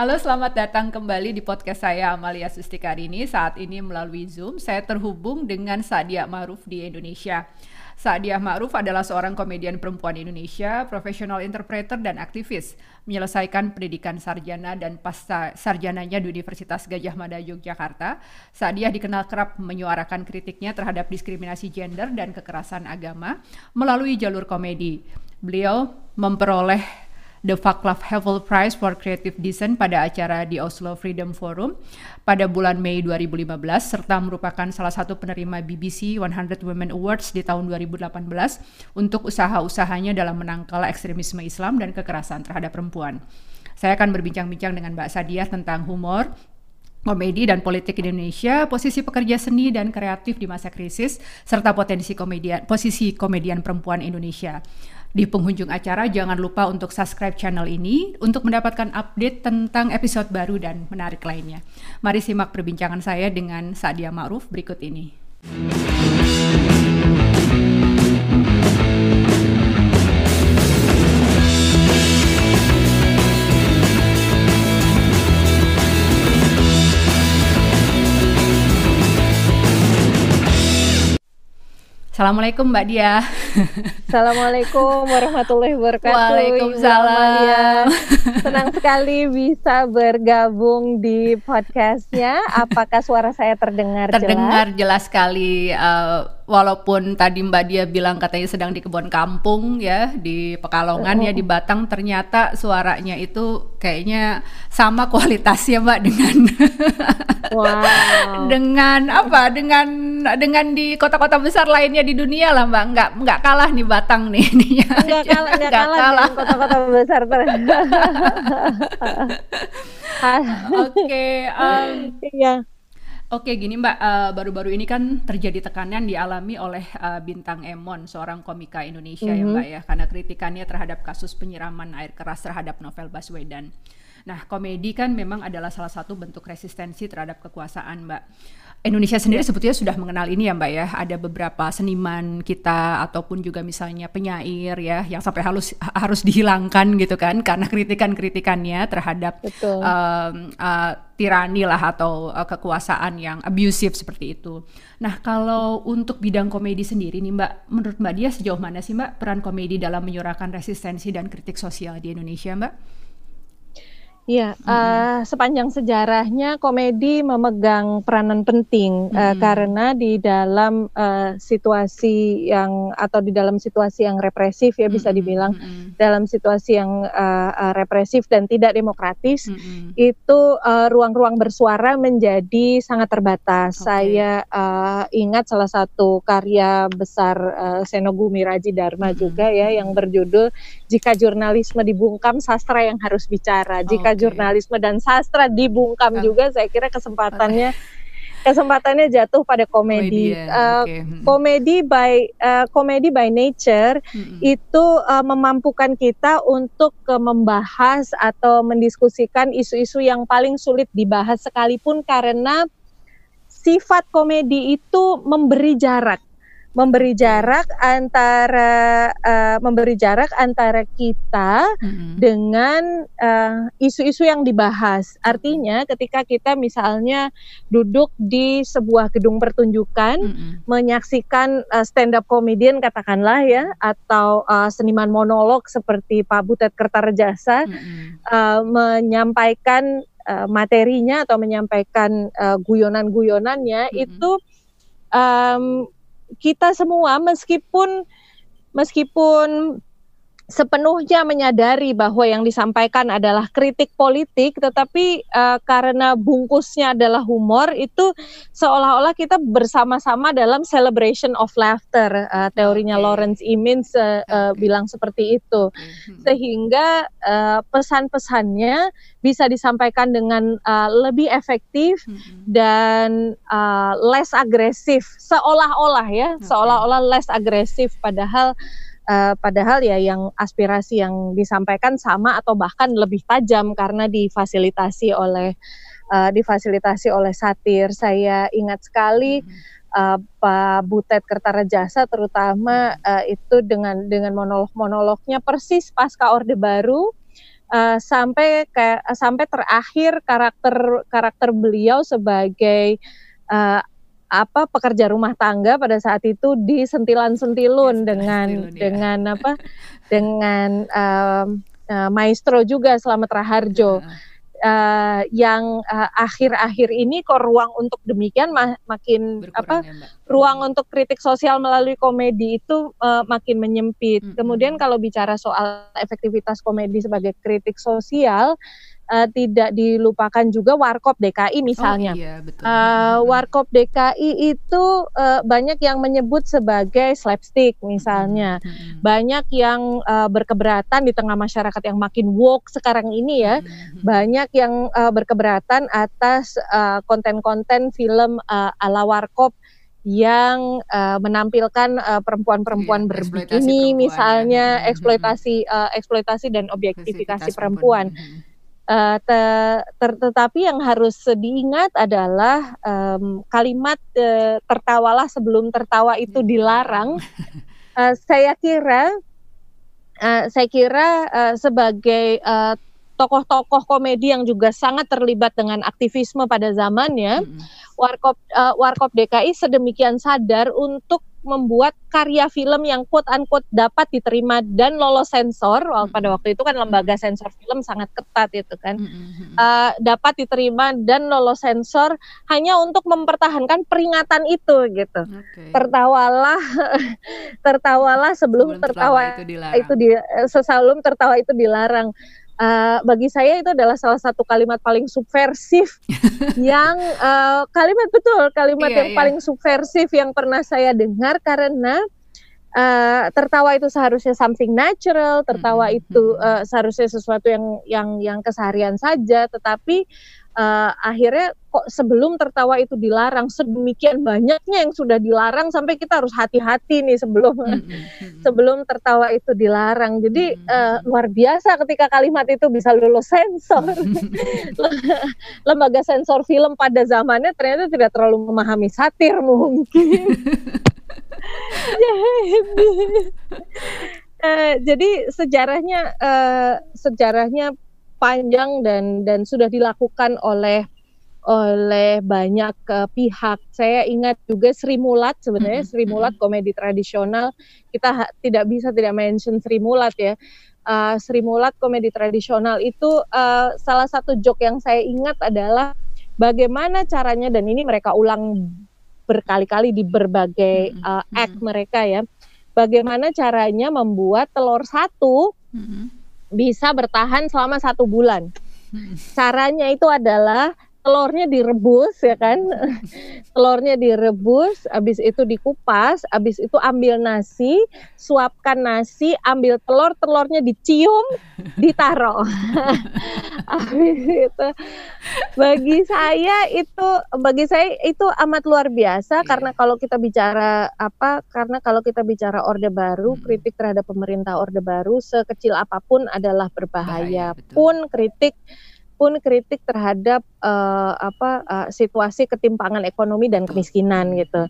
Halo, selamat datang kembali di podcast saya Amalia Sustikari ini. Saat ini melalui Zoom, saya terhubung dengan Sadia Ma'ruf di Indonesia. Sadia Ma'ruf adalah seorang komedian perempuan Indonesia, profesional interpreter dan aktivis. Menyelesaikan pendidikan sarjana dan pasca sarjananya di Universitas Gajah Mada Yogyakarta, Sadia dikenal kerap menyuarakan kritiknya terhadap diskriminasi gender dan kekerasan agama melalui jalur komedi. Beliau memperoleh The Vaclav Havel Prize for Creative Design pada acara di Oslo Freedom Forum pada bulan Mei 2015 serta merupakan salah satu penerima BBC 100 Women Awards di tahun 2018 untuk usaha-usahanya dalam menangkal ekstremisme Islam dan kekerasan terhadap perempuan. Saya akan berbincang-bincang dengan Mbak Sadia tentang humor, komedi dan politik Indonesia, posisi pekerja seni dan kreatif di masa krisis, serta potensi komedian, posisi komedian perempuan Indonesia. Di penghujung acara jangan lupa untuk subscribe channel ini untuk mendapatkan update tentang episode baru dan menarik lainnya. Mari simak perbincangan saya dengan Sadia Ma'ruf berikut ini. Assalamualaikum Mbak Dia. Assalamualaikum warahmatullahi wabarakatuh. Waalaikumsalam. Senang sekali bisa bergabung di podcastnya. Apakah suara saya terdengar, terdengar jelas? Jelas sekali. Uh, walaupun tadi Mbak Dia bilang katanya sedang di kebun kampung ya di Pekalongan uh. ya di Batang ternyata suaranya itu kayaknya sama kualitasnya Mbak dengan wow. dengan apa dengan dengan di kota-kota besar lainnya di dunia lah Mbak nggak nggak kalah nih Batang nih ininya nggak kalah nggak kalah, kalah. kota-kota besar Oke, okay, um, iya. Oke, gini Mbak, uh, baru-baru ini kan terjadi tekanan dialami oleh uh, bintang Emon, seorang komika Indonesia mm -hmm. ya mhm. Mbak ya, karena kritikannya terhadap kasus penyiraman air keras terhadap novel Baswedan. Nah, komedi kan memang adalah salah satu bentuk resistensi terhadap kekuasaan Mbak. Indonesia sendiri sebetulnya sudah mengenal ini ya Mbak ya. Ada beberapa seniman kita ataupun juga misalnya penyair ya yang sampai harus harus dihilangkan gitu kan karena kritikan-kritikannya terhadap uh, uh, tirani lah atau uh, kekuasaan yang abusive seperti itu. Nah, kalau untuk bidang komedi sendiri nih Mbak, menurut Mbak Dia sejauh mana sih Mbak peran komedi dalam menyuarakan resistensi dan kritik sosial di Indonesia Mbak? Iya, mm -hmm. uh, sepanjang sejarahnya komedi memegang peranan penting mm -hmm. uh, karena di dalam uh, situasi yang atau di dalam situasi yang represif ya mm -hmm. bisa dibilang mm -hmm. dalam situasi yang uh, uh, represif dan tidak demokratis mm -hmm. itu ruang-ruang uh, bersuara menjadi sangat terbatas. Okay. Saya uh, ingat salah satu karya besar uh, Senogumi Raji Dharma mm -hmm. juga ya yang berjudul Jika Jurnalisme Dibungkam Sastra yang Harus Bicara. Jika jurnalisme dan sastra dibungkam oh. juga saya kira kesempatannya kesempatannya jatuh pada komedi. Komedi, ya. uh, okay. komedi by uh, komedi by nature hmm. itu uh, memampukan kita untuk uh, membahas atau mendiskusikan isu-isu yang paling sulit dibahas sekalipun karena sifat komedi itu memberi jarak memberi jarak antara uh, memberi jarak antara kita mm-hmm. dengan isu-isu uh, yang dibahas. Artinya ketika kita misalnya duduk di sebuah gedung pertunjukan mm-hmm. menyaksikan uh, stand up comedian katakanlah ya atau uh, seniman monolog seperti Pak Butet Kertarejasa mm-hmm. uh, menyampaikan uh, materinya atau menyampaikan uh, guyonan-guyonannya mm-hmm. itu um, kita semua meskipun meskipun sepenuhnya menyadari bahwa yang disampaikan adalah kritik politik, tetapi uh, karena bungkusnya adalah humor, itu seolah-olah kita bersama-sama dalam celebration of laughter. Uh, teorinya okay. Lawrence Imins uh, uh, bilang seperti itu, mm-hmm. sehingga uh, pesan-pesannya bisa disampaikan dengan uh, lebih efektif mm-hmm. dan uh, less agresif, seolah-olah ya, okay. seolah-olah less agresif, padahal Uh, padahal ya yang aspirasi yang disampaikan sama atau bahkan lebih tajam karena difasilitasi oleh uh, difasilitasi oleh satir. Saya ingat sekali uh, Pak Butet Kertarejasa terutama uh, itu dengan dengan monolog-monolognya persis pasca Orde Baru uh, sampai kayak sampai terakhir karakter karakter beliau sebagai uh, apa pekerja rumah tangga pada saat itu disentilan-sentilun dengan ya. dengan apa dengan um, uh, maestro juga Selamat Raharjo. Uh uh, yang akhir-akhir uh, ini kok ruang untuk demikian ma makin Berkurang apa ya, ruang untuk kritik sosial melalui komedi itu uh, makin menyempit. -hmm. Kemudian kalau bicara soal efektivitas komedi sebagai kritik sosial uh, tidak dilupakan juga Warkop DKI misalnya. Oh, iya, betul. Uh, Warkop DKI itu uh, banyak yang menyebut sebagai slapstick misalnya. Hmm, hmm. Banyak yang uh, berkeberatan di tengah masyarakat yang makin woke sekarang ini ya. Hmm. hmm. Banyak yang uh, berkeberatan atas konten-konten uh, film uh, ala Warkop yang uh, menampilkan perempuan-perempuan iya, berbikini misalnya ya. eksploitasi uh, eksploitasi dan objektifikasi perempuan. perempuan. Uh, te, ter, tetapi yang harus diingat adalah um, kalimat uh, tertawalah sebelum tertawa itu dilarang. Uh, saya kira, uh, saya kira uh, sebagai uh, tokoh-tokoh komedi yang juga sangat terlibat dengan aktivisme pada zamannya, mm -hmm. Warkop uh, Warkop DKI sedemikian sadar untuk membuat karya film yang quote unquote dapat diterima dan lolos sensor. Mm -hmm. Pada waktu itu kan lembaga sensor film sangat ketat itu kan, uh, dapat diterima dan lolos sensor hanya untuk mempertahankan peringatan itu gitu. Okay. Tertawalah, tertawalah sebelum, sebelum tertawa, tertawa itu dilarang. Itu di, eh, sebelum tertawa itu dilarang uh, bagi saya itu adalah salah satu kalimat paling subversif yang uh, kalimat betul kalimat iya, yang iya. paling subversif yang pernah saya dengar karena uh, tertawa itu seharusnya something natural tertawa mm -hmm. itu uh, seharusnya sesuatu yang yang yang keseharian saja tetapi uh, akhirnya kok sebelum tertawa itu dilarang sedemikian banyaknya yang sudah dilarang sampai kita harus hati-hati nih sebelum mm -hmm. sebelum tertawa itu dilarang jadi mm -hmm. uh, luar biasa ketika kalimat itu bisa lulus sensor lembaga sensor film pada zamannya ternyata tidak terlalu memahami satir mungkin jadi uh, jadi sejarahnya uh, sejarahnya panjang dan dan sudah dilakukan oleh oleh banyak uh, pihak. Saya ingat juga Sri Mulat sebenarnya Sri Mulat komedi tradisional kita tidak bisa tidak mention Sri Mulat ya. Uh, Sri Mulat komedi tradisional itu uh, salah satu joke yang saya ingat adalah bagaimana caranya dan ini mereka ulang berkali-kali di berbagai uh, act mereka ya. Bagaimana caranya membuat telur satu bisa bertahan selama satu bulan. Caranya itu adalah telurnya direbus ya kan telurnya direbus habis itu dikupas habis itu ambil nasi suapkan nasi ambil telur telurnya dicium ditaruh habis itu bagi saya itu bagi saya itu amat luar biasa yeah. karena kalau kita bicara apa karena kalau kita bicara orde baru hmm. kritik terhadap pemerintah orde baru sekecil apa pun adalah berbahaya Bahaya, pun kritik pun kritik terhadap uh, apa uh, situasi ketimpangan ekonomi dan kemiskinan gitu.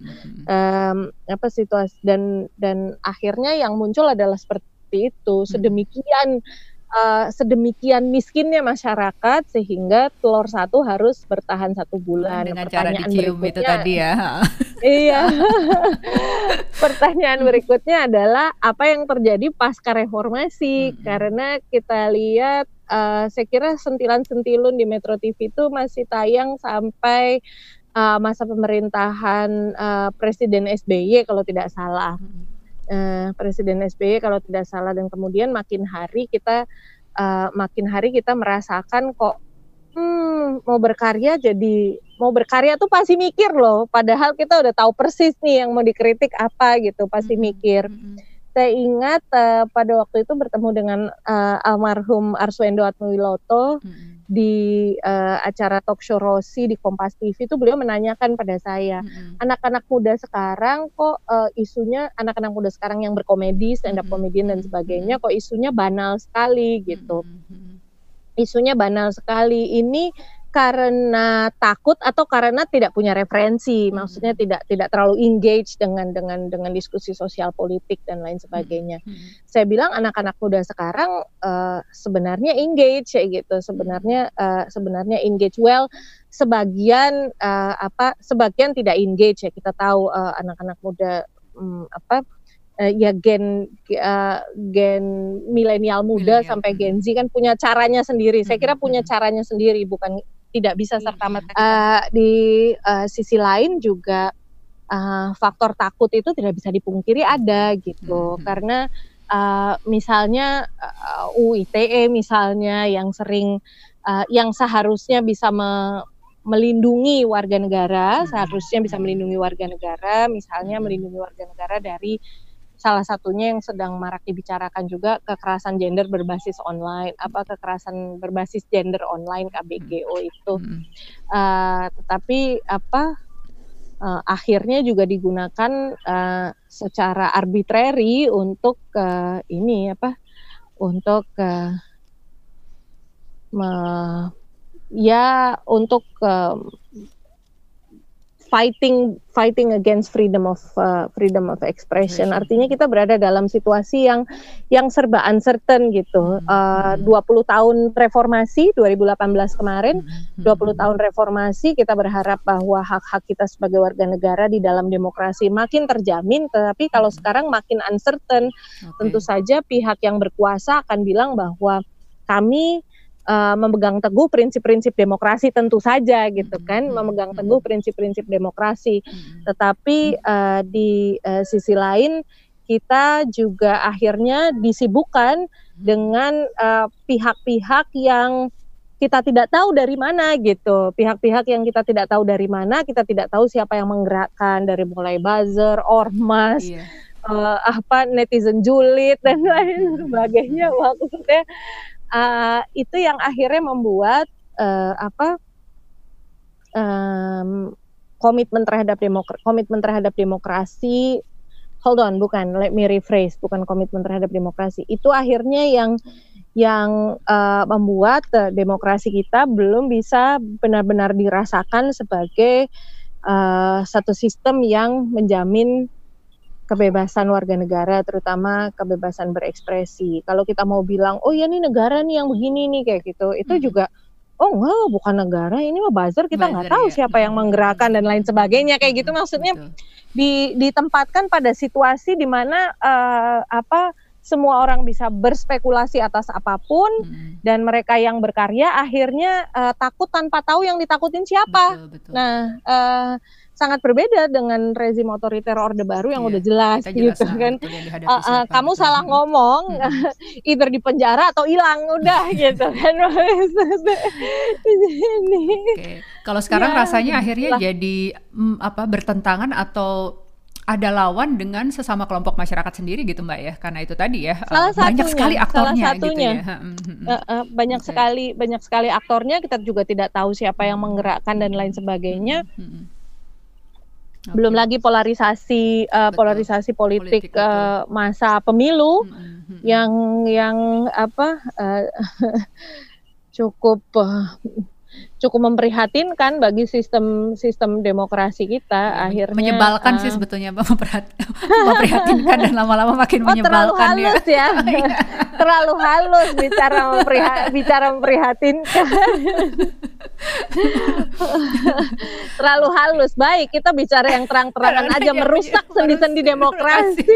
Um, apa situasi dan dan akhirnya yang muncul adalah seperti itu. Sedemikian uh, sedemikian miskinnya masyarakat sehingga telur satu harus bertahan satu bulan. Dengan Pertanyaan cara dicium itu tadi ya. iya. Pertanyaan berikutnya adalah apa yang terjadi pasca reformasi? Hmm. Karena kita lihat uh, saya kira sentilan-sentilun di Metro TV itu masih tayang sampai uh, masa pemerintahan uh, Presiden SBY kalau tidak salah. Uh, Presiden SBY kalau tidak salah. Dan kemudian makin hari kita uh, makin hari kita merasakan kok hmm, mau berkarya jadi mau berkarya tuh pasti mikir loh. Padahal kita udah tahu persis nih yang mau dikritik apa gitu pasti mikir. Mm -hmm saya ingat uh, pada waktu itu bertemu dengan uh, almarhum Arswendo Atmawiloto hmm. di uh, acara talk show Rossi di Kompas TV itu beliau menanyakan pada saya anak-anak hmm. muda sekarang kok uh, isunya anak-anak muda sekarang yang berkomedi stand up hmm. comedian dan sebagainya kok isunya banal sekali gitu hmm. isunya banal sekali ini karena takut atau karena tidak punya referensi, hmm. maksudnya tidak tidak terlalu engage dengan dengan dengan diskusi sosial politik dan lain sebagainya. Hmm. Hmm. Saya bilang anak-anak muda sekarang uh, sebenarnya engage ya gitu, sebenarnya uh, sebenarnya engage well, sebagian uh, apa sebagian tidak engage ya kita tahu anak-anak uh, muda um, apa uh, ya gen uh, gen milenial muda millennial. sampai Gen Z kan punya caranya sendiri. Saya kira punya caranya sendiri bukan tidak bisa iya, serta merta. Uh, di uh, sisi lain juga uh, faktor takut itu tidak bisa dipungkiri ada gitu hmm. karena uh, misalnya uh, UITE misalnya yang sering uh, yang seharusnya bisa me melindungi warga negara, hmm. seharusnya bisa melindungi warga negara, misalnya melindungi warga negara dari salah satunya yang sedang marak dibicarakan juga kekerasan gender berbasis online apa kekerasan berbasis gender online KBGO hmm. itu hmm. Uh, tetapi apa uh, akhirnya juga digunakan uh, secara arbitrary untuk uh, ini apa untuk uh, me, ya untuk uh, fighting fighting against freedom of uh, freedom of expression. Artinya kita berada dalam situasi yang yang serba uncertain gitu. Hmm. Uh, 20 tahun reformasi 2018 kemarin, 20 hmm. tahun reformasi kita berharap bahwa hak-hak kita sebagai warga negara di dalam demokrasi makin terjamin, tetapi kalau hmm. sekarang makin uncertain, okay. tentu saja pihak yang berkuasa akan bilang bahwa kami uh, memegang teguh prinsip-prinsip demokrasi tentu saja gitu hmm, kan hmm, memegang hmm. teguh prinsip-prinsip demokrasi. Tetapi uh, di uh, sisi lain kita juga akhirnya disibukkan dengan pihak-pihak uh, yang kita tidak tahu dari mana gitu. Pihak-pihak yang kita tidak tahu dari mana kita tidak tahu siapa yang menggerakkan dari mulai buzzer ormas iya. uh, apa netizen julid dan lain sebagainya. Maksudnya uh, itu yang akhirnya membuat uh, apa um, komitmen terhadap demokrasi komitmen terhadap demokrasi hold on bukan let me rephrase bukan komitmen terhadap demokrasi. Itu akhirnya yang yang uh, membuat uh, demokrasi kita belum bisa benar-benar dirasakan sebagai uh, satu sistem yang menjamin kebebasan warga negara, terutama kebebasan berekspresi. Kalau kita mau bilang, oh ya ini negara nih yang begini nih kayak gitu, itu hmm. juga oh enggak bukan negara ini mah buzzer kita nggak tahu ya. siapa yang menggerakkan dan lain sebagainya kayak gitu maksudnya di ditempatkan pada situasi di mana uh, apa semua orang bisa berspekulasi atas apa pun hmm. dan mereka yang berkarya akhirnya uh, takut tanpa tahu yang ditakutin siapa. Betul, betul. Nah, uh, sangat berbeda dengan rezim otoriter orde baru yang iya, udah jelas, jelas gitu kan. Uh, uh, kamu betul. salah ngomong, hmm. either di penjara atau hilang udah gitu kan. okay. Kalau sekarang ya, rasanya akhirnya lah. jadi mm, apa bertentangan atau ada lawan dengan sesama kelompok masyarakat sendiri gitu mbak ya karena itu tadi ya salah banyak satunya, sekali aktornya salah satunya. gitu ya uh, uh, banyak okay. sekali banyak sekali aktornya kita juga tidak tahu siapa yang menggerakkan dan lain sebagainya hmm. Okay. Belum lagi polarisasi uh, polarisasi politik, politik uh, masa pemilu hmm, hmm, hmm. yang yang apa uh, cukup uh, cukup memprihatinkan bagi sistem sistem demokrasi kita ya, akhirnya menyebalkan uh, sih sebetulnya memprihatinkan dan lama-lama makin oh, menyebalkan terlalu halus ya, ya. terlalu halus bicara mempriha bicara memprihatinkan. Terlalu halus. Baik kita bicara yang terang-terangan aja merusak sendi-sendi demokrasi.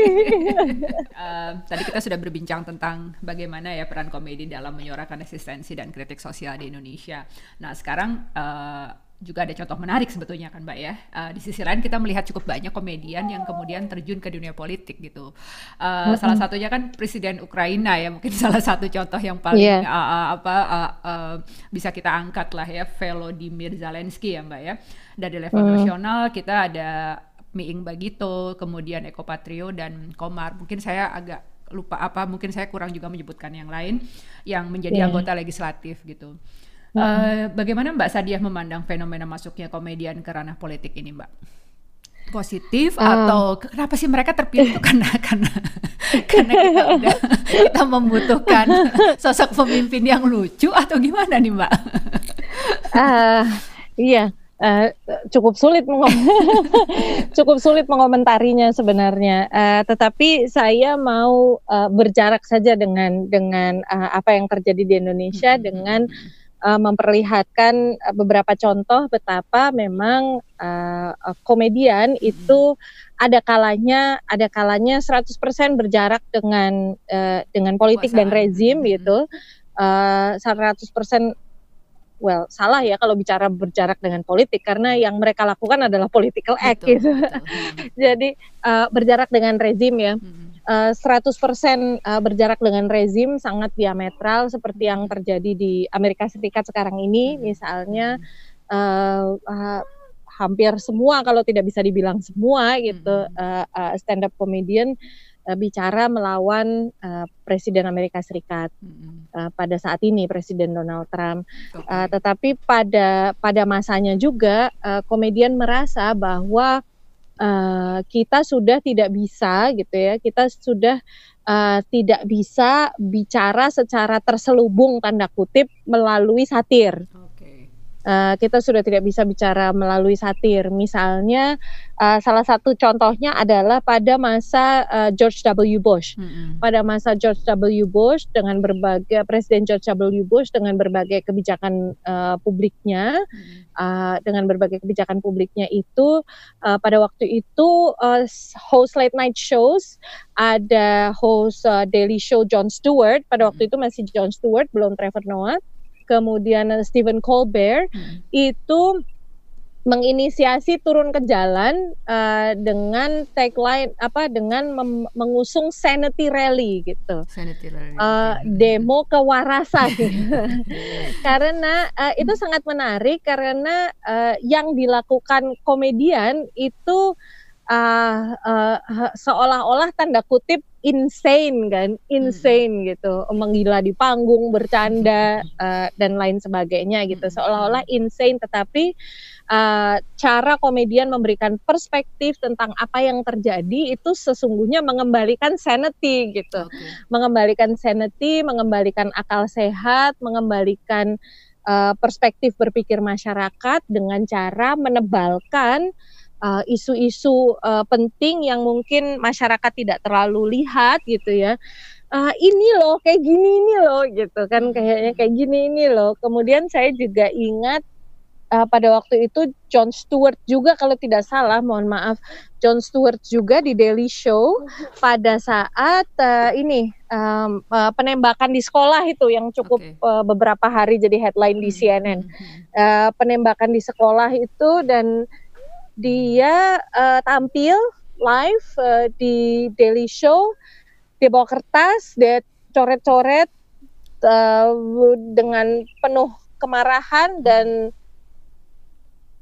Uh, tadi kita sudah berbincang tentang bagaimana ya peran komedi dalam menyuarakan resistensi dan kritik sosial di Indonesia. Nah sekarang uh, juga ada contoh menarik sebetulnya kan Mbak ya. Uh, di sisi lain kita melihat cukup banyak komedian yang kemudian terjun ke dunia politik gitu. Uh, mm-hmm. Salah satunya kan Presiden Ukraina ya mungkin salah satu contoh yang paling yeah. uh, uh, apa uh, uh, bisa kita angkat lah ya Volodymyr Zelensky ya Mbak ya. Dari level mm. nasional kita ada Miing Bagito, kemudian Eko Patrio dan Komar. Mungkin saya agak lupa apa, mungkin saya kurang juga menyebutkan yang lain yang menjadi yeah. anggota legislatif gitu. Uh, bagaimana Mbak Sadiah memandang fenomena masuknya komedian ke ranah politik ini, Mbak? Positif uh, atau kenapa sih mereka terpilih itu karena karena karena kita udah kita membutuhkan sosok pemimpin yang lucu atau gimana nih, Mbak? uh, iya uh, cukup sulit cukup sulit mengomentarinya sebenarnya. Uh, tetapi saya mau uh, berjarak saja dengan dengan uh, apa yang terjadi di Indonesia hmm. dengan uh, memperlihatkan uh, beberapa contoh betapa memang uh, komedian hmm. itu ada kalanya ada kalanya 100% berjarak dengan uh, dengan politik Kuasaan. dan rezim hmm. gitu. Uh, 100% well salah ya kalau bicara berjarak dengan politik karena yang mereka lakukan adalah political act betul, gitu. Betul. Jadi uh, berjarak dengan rezim ya. Uh, 100% uh, berjarak dengan rezim sangat diametral seperti yang terjadi di Amerika Serikat sekarang ini. Misalnya uh, uh, hampir semua kalau tidak bisa dibilang semua gitu uh, uh, stand up comedian uh, bicara melawan uh, Presiden Amerika Serikat uh, pada saat ini Presiden Donald Trump. Uh, tetapi pada pada masanya juga uh, komedian merasa bahwa uh, kita sudah tidak bisa gitu ya, kita sudah uh, tidak bisa bicara secara terselubung tanda kutip melalui satir. Uh, kita sudah tidak bisa bicara melalui satir. Misalnya, uh, salah satu contohnya adalah pada masa uh, George W. Bush. Mm-hmm. Pada masa George W. Bush dengan berbagai Presiden George W. Bush dengan berbagai kebijakan uh, publiknya, mm-hmm. uh, dengan berbagai kebijakan publiknya itu, uh, pada waktu itu uh, host late night shows ada host uh, Daily Show Jon Stewart. Pada waktu mm-hmm. itu masih Jon Stewart, belum Trevor Noah kemudian Stephen Colbert hmm. itu menginisiasi turun ke jalan uh, dengan tagline apa dengan mengusung sanity rally gitu. Sanity rally. Uh, demo kewarasan. karena uh, itu sangat menarik karena uh, yang dilakukan komedian itu uh, uh, seolah-olah tanda kutip insane kan, insane hmm. gitu, menggila di panggung, bercanda uh, dan lain sebagainya gitu, seolah-olah insane, tetapi uh, cara komedian memberikan perspektif tentang apa yang terjadi itu sesungguhnya mengembalikan sanity gitu, okay. mengembalikan sanity, mengembalikan akal sehat, mengembalikan uh, perspektif berpikir masyarakat dengan cara menebalkan isu-isu uh, uh, penting yang mungkin masyarakat tidak terlalu lihat gitu ya. Uh, ini loh kayak gini ini loh gitu kan kayaknya kayak gini ini loh. Kemudian saya juga ingat uh, pada waktu itu John Stewart juga kalau tidak salah mohon maaf John Stewart juga di Daily Show pada saat uh, ini um, uh, penembakan di sekolah itu yang cukup okay. uh, beberapa hari jadi headline di hmm, CNN uh, penembakan di sekolah itu dan dia uh, tampil live uh, di Daily Show dia bawa kertas dia coret-coret uh, dengan penuh kemarahan dan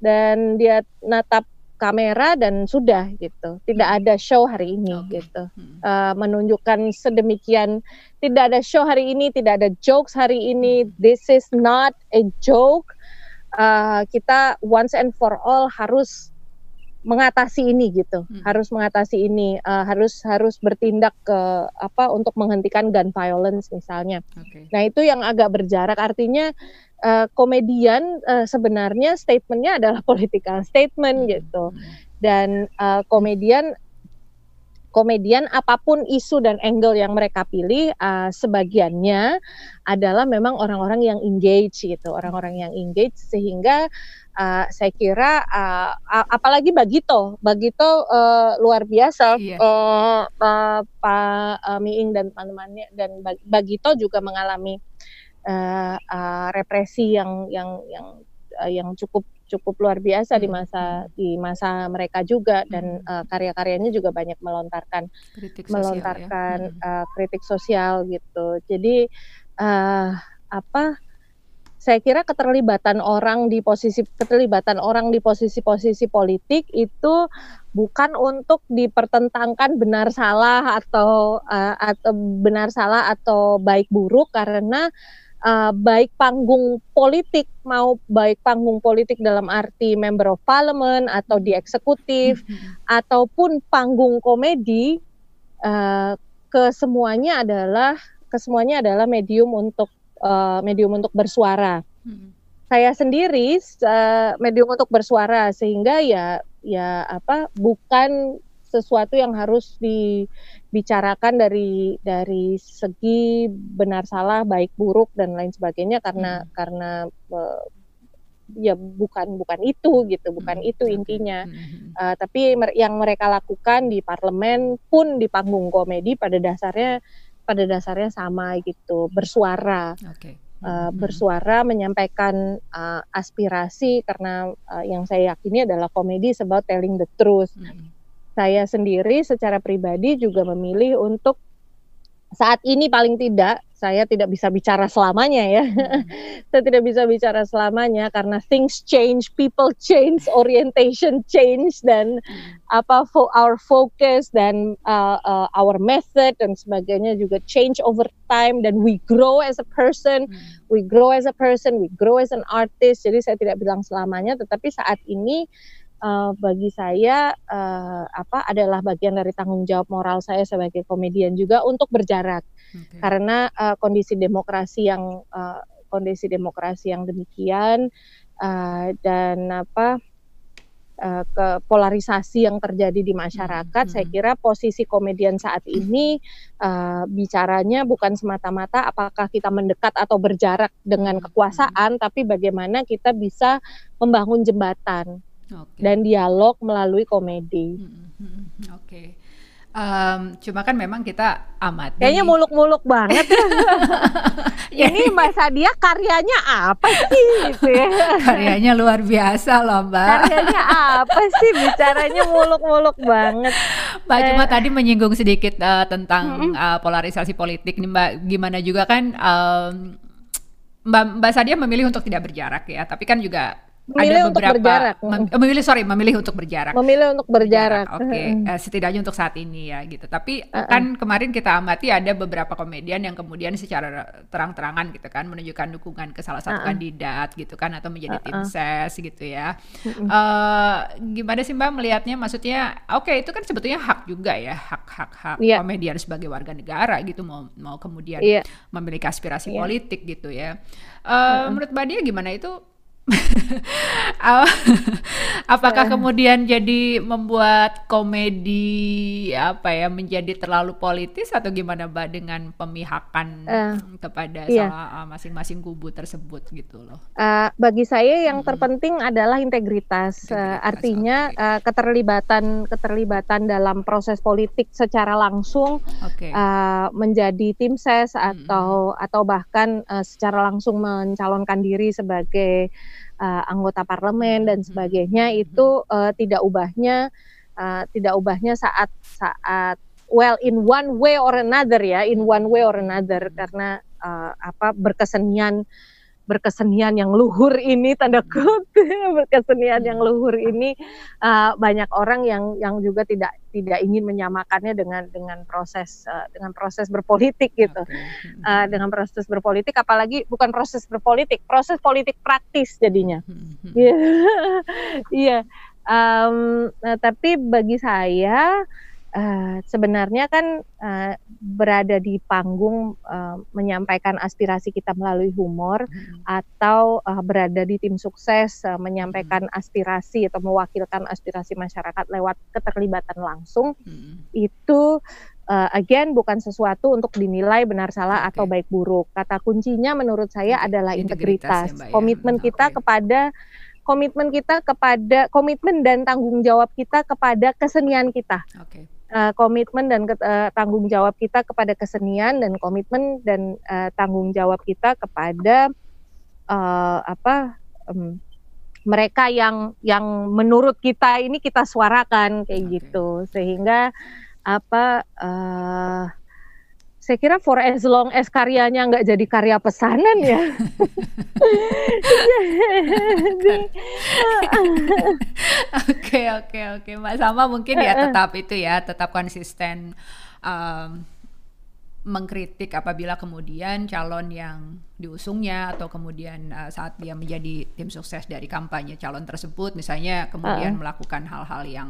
dan dia natap kamera dan sudah gitu tidak hmm. ada show hari ini okay. gitu uh, menunjukkan sedemikian tidak ada show hari ini tidak ada jokes hari ini hmm. this is not a joke uh, kita once and for all harus mengatasi ini gitu hmm. harus mengatasi ini uh, harus harus bertindak ke apa untuk menghentikan gun violence misalnya okay. nah itu yang agak berjarak artinya uh, komedian uh, sebenarnya statementnya adalah political statement hmm. gitu hmm. dan uh, komedian komedian apa pun isu dan angle yang mereka pilih uh, sebagiannya adalah memang orang-orang yang engage gitu orang-orang yang engage sehingga uh, saya kira uh, apalagi Bagito, Bagito uh, luar biasa iya. uh, uh, Pak uh, Miing dan teman-temannya dan Bagito juga mengalami uh, uh, represi yang yang yang uh, yang cukup cukup luar biasa hmm. di masa di masa mereka juga dan uh, karya-karyanya juga banyak melontarkan kritik melontarkan sosial, ya. uh, kritik sosial gitu. Jadi uh, apa saya kira keterlibatan orang di posisi keterlibatan orang di posisi-posisi politik itu bukan untuk dipertentangkan benar salah atau uh, atau benar salah atau baik buruk karena uh, baik panggung politik mau baik panggung politik dalam arti member of parliament atau di eksekutif mm-hmm. ataupun panggung komedi uh, kesemuanya adalah kesemuanya adalah medium untuk uh, medium untuk bersuara. Hmm. saya sendiri uh, medium untuk bersuara sehingga ya ya apa bukan sesuatu yang harus dibicarakan dari dari segi benar salah baik buruk dan lain sebagainya karena hmm. karena uh, ya bukan bukan itu gitu bukan hmm. itu intinya hmm. uh, tapi yang mereka lakukan di parlemen pun di panggung komedi pada dasarnya pada dasarnya sama gitu bersuara okay. uh, hmm. bersuara menyampaikan uh, aspirasi karena uh, yang saya yakini adalah komedi about telling the truth hmm. Saya sendiri secara pribadi juga memilih untuk saat ini paling tidak saya tidak bisa bicara selamanya ya. Hmm. saya tidak bisa bicara selamanya karena things change, people change, orientation change dan hmm. apa fo our focus dan uh, uh, our method dan sebagainya juga change over time dan we grow as a person, hmm. we grow as a person, we grow as an artist. Jadi saya tidak bilang selamanya tetapi saat ini uh, bagi saya uh, apa adalah bagian dari tanggung jawab moral saya sebagai komedian juga untuk berjarak okay. karena uh, kondisi demokrasi yang uh, kondisi demokrasi yang demikian uh, dan apa uh, ke polarisasi yang terjadi di masyarakat, hmm. saya hmm. kira posisi komedian saat ini uh, bicaranya bukan semata-mata apakah kita mendekat atau berjarak dengan hmm, kekuasaan, hmm. tapi bagaimana kita bisa membangun jembatan okay. dan dialog melalui komedi. Hmm, hmm, hmm, Oke. Okay. Um, cuma kan memang kita amat. Kayaknya muluk-muluk banget ya. Ini Mbak Sadia karyanya apa sih gitu ya? Karyanya luar biasa loh Mbak. Karyanya apa sih? Bicaranya muluk-muluk banget. Mbak eh. cuma tadi menyinggung sedikit uh, tentang mm -hmm. uh, polarisasi politik nih Mbak. Gimana juga kan um, Mbak Mbak Sadia memilih untuk tidak berjarak ya, tapi kan juga memilih ada beberapa, untuk berjarak. Mem, memilih sorry, memilih untuk berjarak. Memilih untuk berjarak. Oke, okay. uh, setidaknya untuk saat ini ya gitu. Tapi uh -uh. kan kemarin kita amati ada beberapa komedian yang kemudian secara terang-terangan gitu kan menunjukkan dukungan ke salah satu uh -uh. kandidat gitu kan atau menjadi uh -uh. tim ses gitu ya. Uh -uh. Uh, gimana sih Mbak melihatnya? Maksudnya, oke okay, itu kan sebetulnya hak juga ya, hak-hak hak yeah. komedian sebagai warga negara gitu mau mau kemudian yeah. memiliki aspirasi yeah. politik gitu ya. Uh, uh -uh. Menurut Mbak Dia gimana itu Apakah kemudian jadi membuat komedi apa ya menjadi terlalu politis atau gimana Mbak dengan pemihakan uh, kepada iya. salah masing-masing kubu tersebut gitu loh? Uh, bagi saya yang hmm. terpenting adalah integritas, integritas uh, artinya okay. uh, keterlibatan keterlibatan dalam proses politik secara langsung okay. uh, menjadi tim ses atau hmm. atau bahkan uh, secara langsung mencalonkan diri sebagai uh, anggota parlemen dan hmm. sebagainya hmm. itu uh, tidak ubahnya uh, tidak ubahnya saat saat well in one way or another ya in one way or another karena uh, apa berkesenian berkesenian yang luhur ini tanda kutip berkesenian yang luhur ini uh, banyak orang yang yang juga tidak tidak ingin menyamakannya dengan dengan proses uh, dengan proses berpolitik gitu. Uh, dengan proses berpolitik apalagi bukan proses berpolitik proses politik praktis jadinya. Iya yeah. um, nah, tapi bagi saya uh, sebenarnya kan uh, berada di panggung uh, menyampaikan aspirasi kita melalui humor hmm. atau uh, berada di tim sukses uh, menyampaikan hmm. aspirasi atau mewakilkan aspirasi masyarakat lewat keterlibatan langsung hmm. itu uh, again bukan sesuatu untuk dinilai benar salah okay. atau baik buruk. Kata kuncinya menurut saya adalah integritas, integritas ya, komitmen ya. kita okay. kepada komitmen kita kepada komitmen dan tanggung jawab kita kepada kesenian kita. Okay uh, komitmen dan uh, tanggung jawab kita kepada kesenian dan komitmen dan uh, tanggung jawab kita kepada uh, apa um, mereka yang yang menurut kita ini kita suarakan kayak okay. gitu sehingga apa uh, saya kira for as long as karyanya nggak jadi karya pesanan ya. Oke oke oke Mbak sama mungkin ya tetap itu ya tetap konsisten um, mengkritik apabila kemudian calon yang diusungnya atau kemudian uh, saat dia menjadi tim sukses dari kampanye calon tersebut misalnya kemudian uh. melakukan hal-hal yang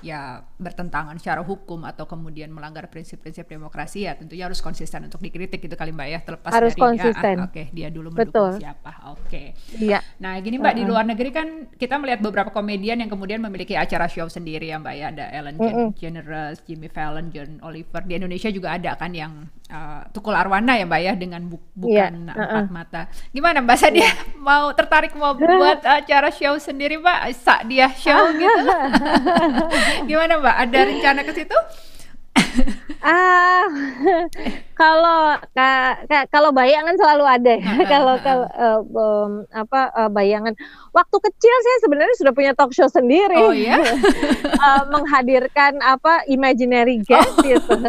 ya bertentangan secara hukum atau kemudian melanggar prinsip-prinsip demokrasi ya tentunya harus konsisten untuk dikritik gitu kali mbak ya terlepas harus dari konsisten. dia ah, oke okay, dia dulu mendukung Betul. siapa oke okay. iya nah gini mbak uh -uh. di luar negeri kan kita melihat beberapa komedian yang kemudian memiliki acara show sendiri ya mbak ya ada Ellen uh -uh. DeGeneres Jimmy Fallon John Oliver di Indonesia juga ada kan yang uh, Tukul Arwana ya mbak ya dengan bu bukan yeah. uh -uh. empat mata gimana mbak Sadia yeah. mau tertarik mau buat acara show sendiri mbak Sadia show gitu gimana mbak ada rencana ke situ? Ah kalau ka, ka, kalau bayangan selalu ada ya. kalau kalau uh, um, apa uh, bayangan waktu kecil saya sebenarnya sudah punya talk show sendiri. Oh ya. uh, menghadirkan apa imaginary guest oh. gitu.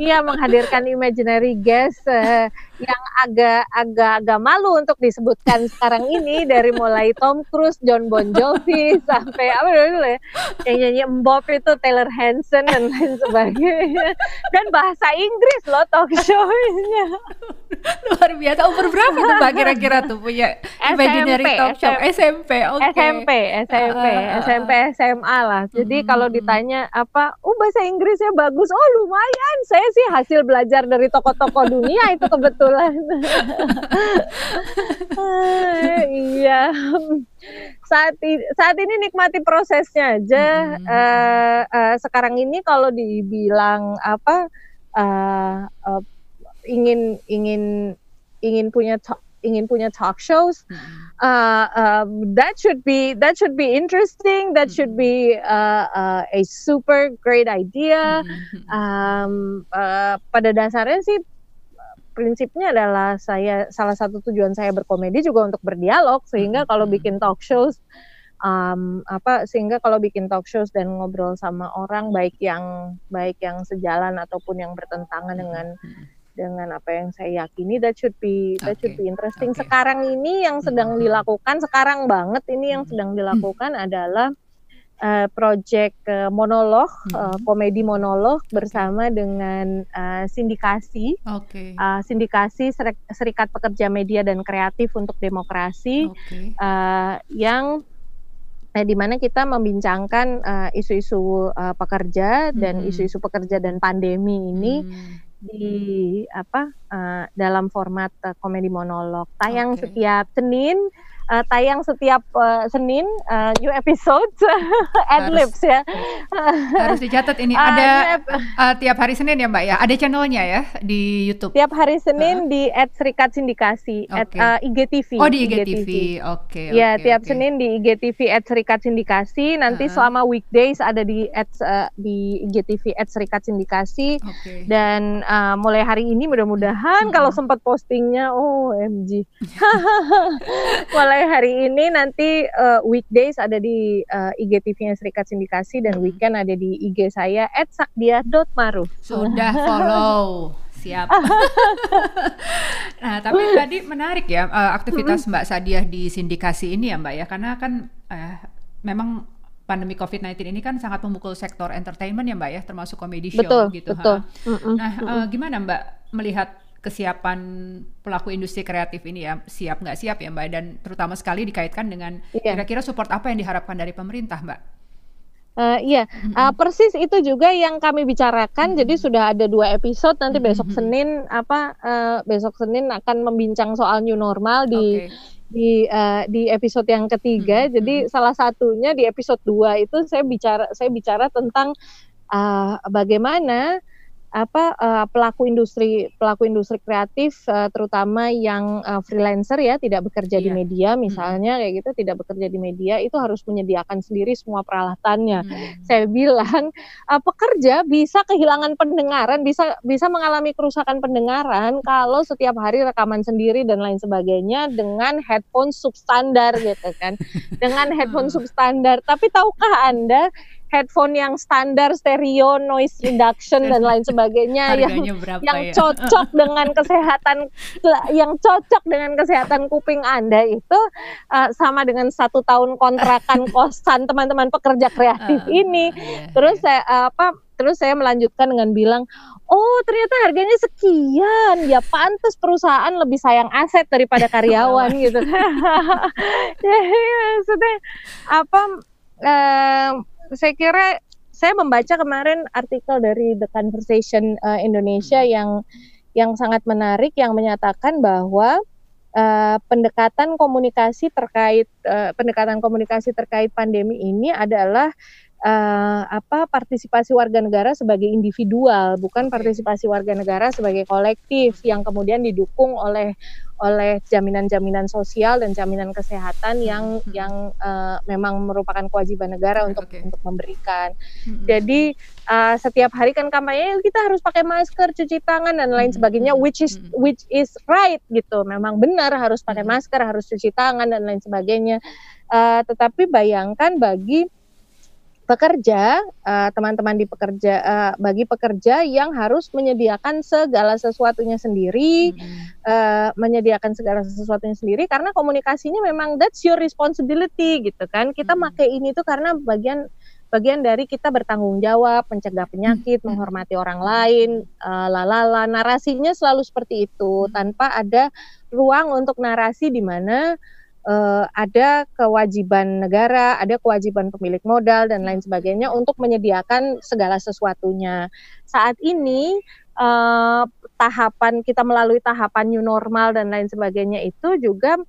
Iya menghadirkan imaginary guest uh, yang agak agak agak malu untuk disebutkan sekarang ini dari mulai Tom Cruise, John Bon Jovi sampai apa dulu ya yang nyanyi Bob itu Taylor Hansen dan lain sebagainya. Dan bahasa Inggris loh talk show-nya. Luar biasa. Umur berapa tuh mbak kira-kira tuh punya imaginary SMP, talk show? SMP oke. Okay. SMP SMP uh, SMP SMA lah. Jadi hmm. kalau ditanya apa oh bahasa Inggrisnya bagus. Oh lumayan. Saya sih hasil belajar dari tokoh-tokoh dunia itu kebetulan iya. Saat ini saat ini nikmati prosesnya aja. Hmm. uh, uh, sekarang ini kalau dibilang apa uh, uh, ingin ingin ingin punya talk, ingin punya talk shows uh, uh, that should be that should be interesting. That should be uh, uh, a super great idea. Um, uh, pada dasarnya sih prinsipnya adalah saya salah satu tujuan saya berkomedi juga untuk berdialog sehingga kalau bikin talk shows um, apa sehingga kalau bikin talk shows dan ngobrol sama orang baik yang baik yang sejalan ataupun yang bertentangan dengan dengan apa yang saya yakini that should be that okay. should be interesting. Okay. Sekarang ini yang sedang dilakukan sekarang banget ini yang sedang dilakukan adalah uh, project uh, monolog uh, komedi monolog bersama dengan uh, sindikasi okay. uh, sindikasi Serikat Pekerja Media dan Kreatif untuk Demokrasi okay. uh, yang Nah, di mana kita membincangkan isu-isu uh, uh, pekerja dan isu-isu pekerja dan pandemi ini hmm di apa uh, dalam format uh, komedi monolog tayang okay. setiap Senin uh, tayang setiap uh, Senin uh, new episode adlibs ya. harus dicatat ini uh, ada uh, tiap hari Senin ya Mbak ya. Ada channelnya ya di YouTube. Tiap hari Senin uh. di @serikat sindikasi okay. at uh, IGTV. Oh di IGTV. Oke. Okay, ya okay, tiap okay. Senin di IGTV @serikat sindikasi. Nanti uh. selama weekdays ada di at, uh, di IGTV @serikat sindikasi. Okay. Dan uh, mulai hari ini mudah-mudahan hmm. kalau sempat postingnya oh MG. mulai mulai hari ini nanti uh, weekdays ada di uh, IGTV-nya Serikat Sindikasi dan weekend ada di IG saya @sakdia.maruf. Sudah follow. Siap. nah, tapi tadi menarik ya uh, aktivitas Mbak Sadia di sindikasi ini ya Mbak ya, karena kan uh, memang pandemi COVID-19 ini kan sangat memukul sektor entertainment ya Mbak ya, termasuk komedi show betul, gitu. Betul. Nah, uh, gimana Mbak melihat kesiapan pelaku industri kreatif ini ya siap nggak siap ya mbak dan terutama sekali dikaitkan dengan kira kira-kira support apa yang diharapkan dari pemerintah mbak? Uh, iya, mm-hmm. uh, persis itu juga yang kami bicarakan. Mm-hmm. Jadi sudah ada dua episode. Nanti mm-hmm. besok Senin apa? Uh, besok Senin akan membincang soal new normal di okay. di uh, di episode yang ketiga. Mm-hmm. Jadi salah satunya di episode dua itu saya bicara saya bicara tentang uh, bagaimana apa uh, pelaku industri pelaku industri kreatif uh, terutama yang uh, freelancer ya tidak bekerja iya. di media misalnya hmm. kayak gitu tidak bekerja di media itu harus menyediakan sendiri semua peralatannya. Hmm. Saya bilang uh, pekerja bisa kehilangan pendengaran, bisa bisa mengalami kerusakan pendengaran kalau setiap hari rekaman sendiri dan lain sebagainya dengan headphone substandar gitu kan. dengan headphone substandar. Tapi tahukah Anda headphone yang standar stereo noise reduction dan lain sebagainya yang yang ya? cocok dengan kesehatan yang cocok dengan kesehatan kuping anda itu uh, sama dengan satu tahun kontrakan kosan teman-teman pekerja kreatif uh, ini yeah, terus yeah. saya uh, apa terus saya melanjutkan dengan bilang oh ternyata harganya sekian ya pantas perusahaan lebih sayang aset daripada karyawan gitu ya, maksudnya apa uh, saya kira saya membaca kemarin artikel dari The Conversation uh, Indonesia hmm. yang yang sangat menarik yang menyatakan bahwa uh, pendekatan komunikasi terkait uh, pendekatan komunikasi terkait pandemi ini adalah uh, apa partisipasi warga negara sebagai individual, bukan partisipasi warga negara sebagai kolektif yang kemudian didukung oleh oleh jaminan-jaminan sosial dan jaminan kesehatan yang hmm. yang uh, memang merupakan kewajiban negara untuk okay. untuk memberikan. Hmm. Jadi uh, setiap hari kan kampanye kita harus pakai masker, cuci tangan dan lain sebagainya, which is which is right gitu. Memang benar harus pakai masker, harus cuci tangan dan lain sebagainya. Uh, tetapi bayangkan bagi pekerja, uh, teman-teman di pekerja, uh, bagi pekerja yang harus menyediakan segala sesuatunya sendiri, hmm. uh, menyediakan segala sesuatunya sendiri, karena komunikasinya memang that's your responsibility gitu kan. Kita hmm. pakai ini tuh karena bagian bagian dari kita bertanggung jawab, mencegah penyakit, hmm. menghormati orang lain, uh, lalala. Narasinya selalu seperti itu, hmm. tanpa ada ruang untuk narasi di mana uh, ada kewajiban negara, ada kewajiban pemilik modal dan lain sebagainya untuk menyediakan segala sesuatunya. Saat ini uh, tahapan kita melalui tahapan new normal dan lain sebagainya itu juga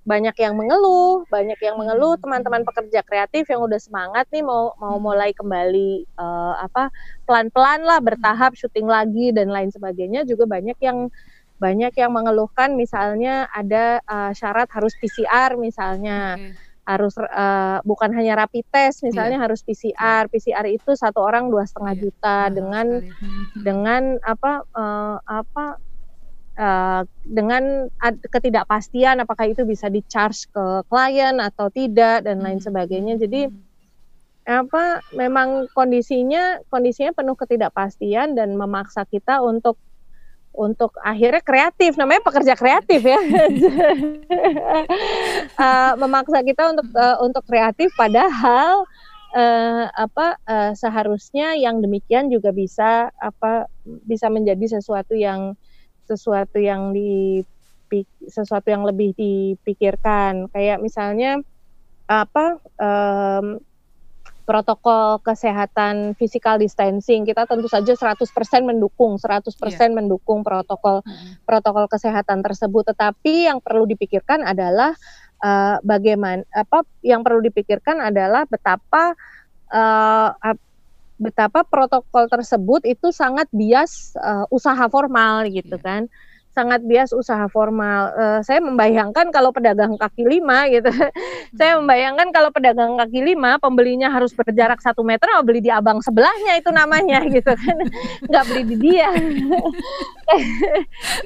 banyak yang mengeluh, banyak yang mengeluh hmm. teman-teman pekerja kreatif yang udah semangat nih mau mau hmm. mulai kembali uh, apa pelan-pelan lah bertahap syuting lagi dan lain sebagainya juga banyak yang banyak yang mengeluhkan misalnya ada uh, syarat harus PCR misalnya okay. harus uh, bukan hanya rapid test misalnya yeah. harus PCR yeah. PCR itu satu orang dua setengah yeah. juta nah, dengan sekali. dengan apa uh, apa uh, dengan ketidakpastian apakah itu bisa di charge ke klien atau tidak dan lain sebagainya jadi apa memang kondisinya kondisinya penuh ketidakpastian dan memaksa kita untuk untuk akhirnya kreatif namanya pekerja kreatif ya. Uh, memaksa kita untuk uh, untuk kreatif padahal uh, apa uh, seharusnya yang demikian juga bisa apa bisa menjadi sesuatu yang sesuatu yang di sesuatu yang lebih dipikirkan. Kayak misalnya apa um, protokol kesehatan physical distancing kita tentu saja 100% mendukung 100% yeah. mendukung protokol mm-hmm. protokol kesehatan tersebut tetapi yang perlu dipikirkan adalah uh, bagaimana apa yang perlu dipikirkan adalah betapa uh, betapa protokol tersebut itu sangat bias uh, usaha formal gitu yeah. kan sangat bias usaha formal. Uh, saya membayangkan kalau pedagang kaki lima gitu, saya membayangkan kalau pedagang kaki lima pembelinya harus berjarak satu meter, oh beli di abang sebelahnya itu namanya gitu kan, nggak beli di dia.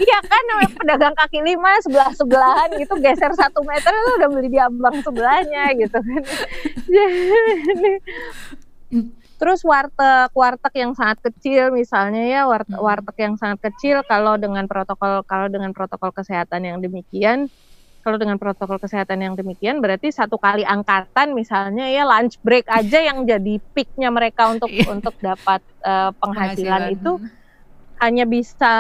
Iya kan, pedagang kaki lima sebelah sebelahan gitu geser satu meter itu udah beli di abang sebelahnya gitu kan. Terus warteg, warteg yang sangat kecil misalnya ya warteg, hmm. warteg yang sangat kecil kalau dengan protokol kalau dengan protokol kesehatan yang demikian kalau dengan protokol kesehatan yang demikian berarti satu kali angkatan misalnya ya lunch break aja yang jadi peaknya mereka untuk iya. untuk dapat uh, penghasilan, penghasilan itu hmm hanya bisa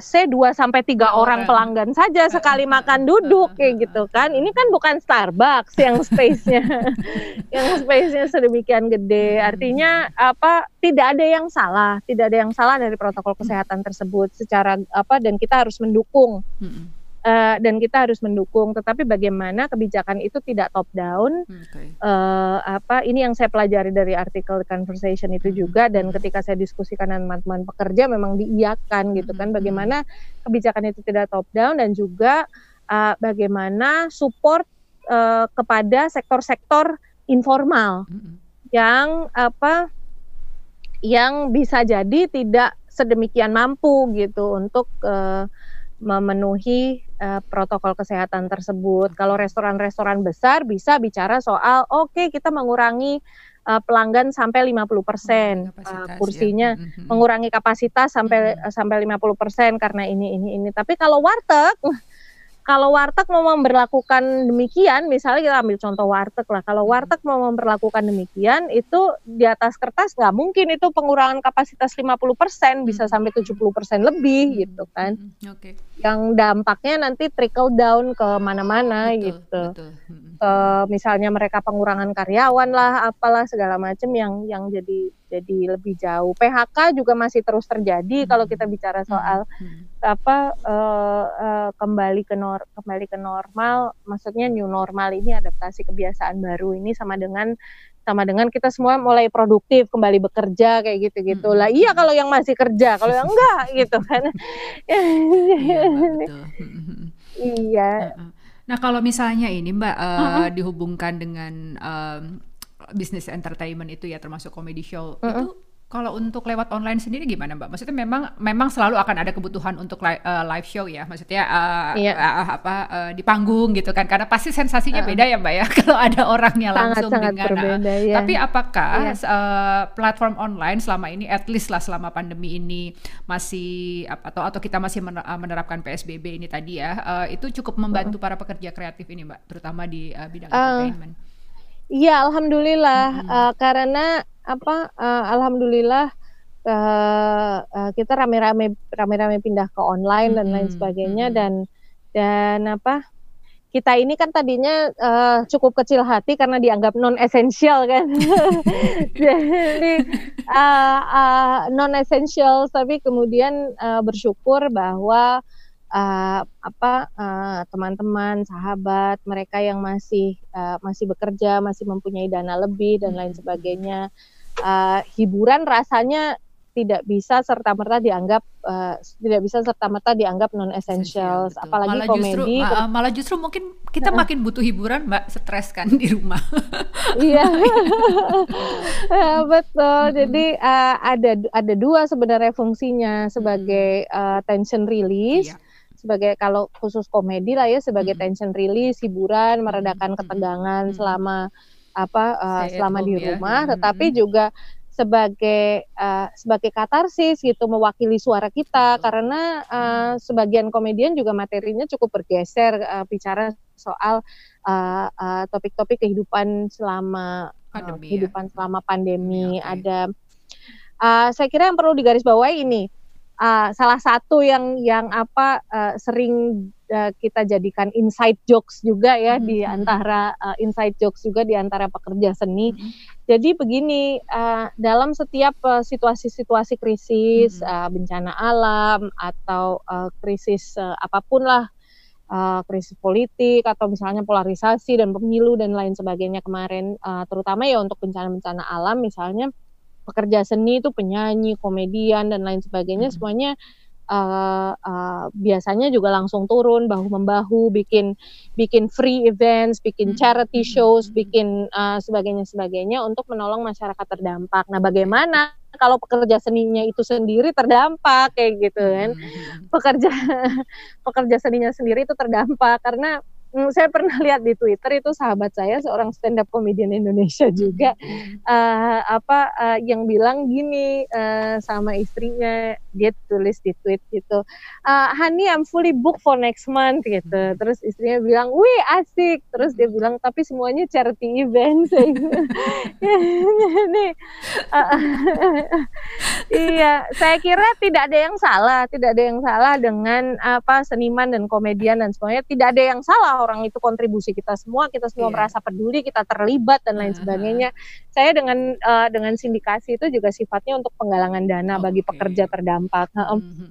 C 2 sampai tiga orang. orang pelanggan saja sekali makan duduk kayak gitu kan. Ini kan bukan Starbucks yang space-nya yang space-nya sedemikian gede. Artinya apa? Tidak ada yang salah, tidak ada yang salah dari protokol kesehatan tersebut secara apa dan kita harus mendukung uh, dan kita harus mendukung. Tetapi bagaimana kebijakan itu tidak top down? Okay. Uh, eh, apa ini yang saya pelajari dari artikel conversation itu hmm. juga dan ketika saya diskusikan dengan teman-teman pekerja memang diiakan gitu kan. Bagaimana kebijakan itu tidak top down dan juga uh, bagaimana support uh, kepada sektor-sektor informal hmm. yang apa yang bisa jadi tidak sedemikian mampu gitu untuk uh, memenuhi uh, protokol kesehatan tersebut. Kalau restoran-restoran besar bisa bicara soal oke okay, kita mengurangi uh, pelanggan sampai 50% persen uh, kursinya, ya. Mengurangi kapasitas sampai mm -hmm. sampai 50% karena ini ini ini. Tapi kalau warteg kalau warteg mau memperlakukan demikian, misalnya kita ambil contoh warteg lah. Kalau warteg mau memperlakukan demikian, itu di atas kertas nggak mungkin itu pengurangan kapasitas 50% bisa sampai 70% lebih gitu kan. Oke. Okay. Yang dampaknya nanti trickle down ke mana-mana gitu. Betul. Ke misalnya mereka pengurangan karyawan lah, apalah segala macam yang yang jadi jadi lebih jauh. PHK juga masih terus terjadi hmm. kalau kita bicara soal hmm. apa uh, uh, kembali ke nor kembali ke normal, maksudnya new normal ini adaptasi kebiasaan baru ini sama dengan sama dengan kita semua mulai produktif kembali bekerja kayak gitu-gitu hmm. lah iya kalau yang masih kerja kalau yang enggak gitu kan iya, iya. nah kalau misalnya ini mbak uh, uh -uh. dihubungkan dengan um, bisnis entertainment itu ya termasuk comedy show uh -uh. itu kalau untuk lewat online sendiri gimana Mbak? Maksudnya memang memang selalu akan ada kebutuhan untuk live, uh, live show ya. Maksudnya uh, iya. uh, apa uh, di panggung gitu kan. Karena pasti sensasinya uh. beda ya Mbak ya kalau ada orangnya langsung sangat, dengan berbeda, uh, ya. Tapi apakah iya. uh, platform online selama ini at least lah selama pandemi ini masih atau atau kita masih menerapkan PSBB ini tadi ya, uh, itu cukup membantu uh. para pekerja kreatif ini Mbak, terutama di uh, bidang uh. entertainment. Iya, alhamdulillah hmm. uh, karena apa uh, alhamdulillah uh, uh, kita rame-rame rame-rame pindah ke online hmm. dan lain sebagainya hmm. dan dan apa kita ini kan tadinya uh, cukup kecil hati karena dianggap non esensial kan jadi uh, uh, non esensial tapi kemudian uh, bersyukur bahwa uh, apa uh, teman-teman, sahabat, mereka yang masih uh, masih bekerja, masih mempunyai dana lebih dan lain hmm. sebagainya. Uh, hiburan rasanya tidak bisa serta merta dianggap uh, tidak bisa serta merta dianggap non essential apalagi malah komedi justru, uh, malah justru mungkin kita uh, makin butuh hiburan mbak stres kan di rumah. Iya. Betul. Jadi uh, ada ada dua sebenarnya fungsinya sebagai uh, tension release. Iya sebagai kalau khusus komedi lah ya sebagai hmm. tension release, hiburan, meredakan ketegangan hmm. selama apa uh, selama di ya. rumah, ya. tetapi juga sebagai uh, sebagai katarsis gitu mewakili suara kita Betul. karena uh, sebagian komedian juga materinya cukup bergeser uh, bicara soal topik-topik uh, uh, kehidupan selama pandemi, uh, kehidupan ya? selama pandemi ya, okay. ada uh, saya kira yang perlu digarisbawahi ini uh, salah satu yang yang apa uh, sering uh, kita jadikan inside jokes juga ya mm-hmm. di antara uh, inside jokes juga di antara pekerja seni. Mm-hmm. Jadi begini uh, dalam setiap uh, situasi-situasi krisis mm-hmm. uh, bencana alam atau uh, krisis uh, apa pun lah uh, krisis politik atau misalnya polarisasi dan pemilu dan lain sebagainya kemarin uh, terutama ya untuk bencana-bencana alam misalnya pekerja seni itu penyanyi, komedian dan lain sebagainya hmm. semuanya uh, uh, biasanya juga langsung turun bahu membahu bikin bikin free events, bikin charity shows, bikin uh, sebagainya sebagainya untuk menolong masyarakat terdampak. Nah, bagaimana kalau pekerja seninya itu sendiri terdampak kayak gitu kan? Pekerja pekerja seninya sendiri itu terdampak karena Hmm, saya pernah lihat di Twitter itu sahabat saya seorang stand up comedian Indonesia juga uh, apa uh, yang bilang gini uh, sama istrinya dia tulis di tweet gitu uh, Honey I'm fully booked for next month gitu. Terus istrinya bilang wih asik. Terus dia bilang tapi semuanya charity event. Ini uh, iya saya kira tidak ada yang salah tidak ada yang salah dengan apa seniman dan komedian dan semuanya. Tidak ada yang salah orang itu kontribusi kita semua, kita semua yeah. merasa peduli, kita terlibat dan lain uh -huh. sebagainya. Saya dengan uh, dengan sindikasi itu juga sifatnya untuk penggalangan dana okay. bagi pekerja terdampak. Uh, -huh.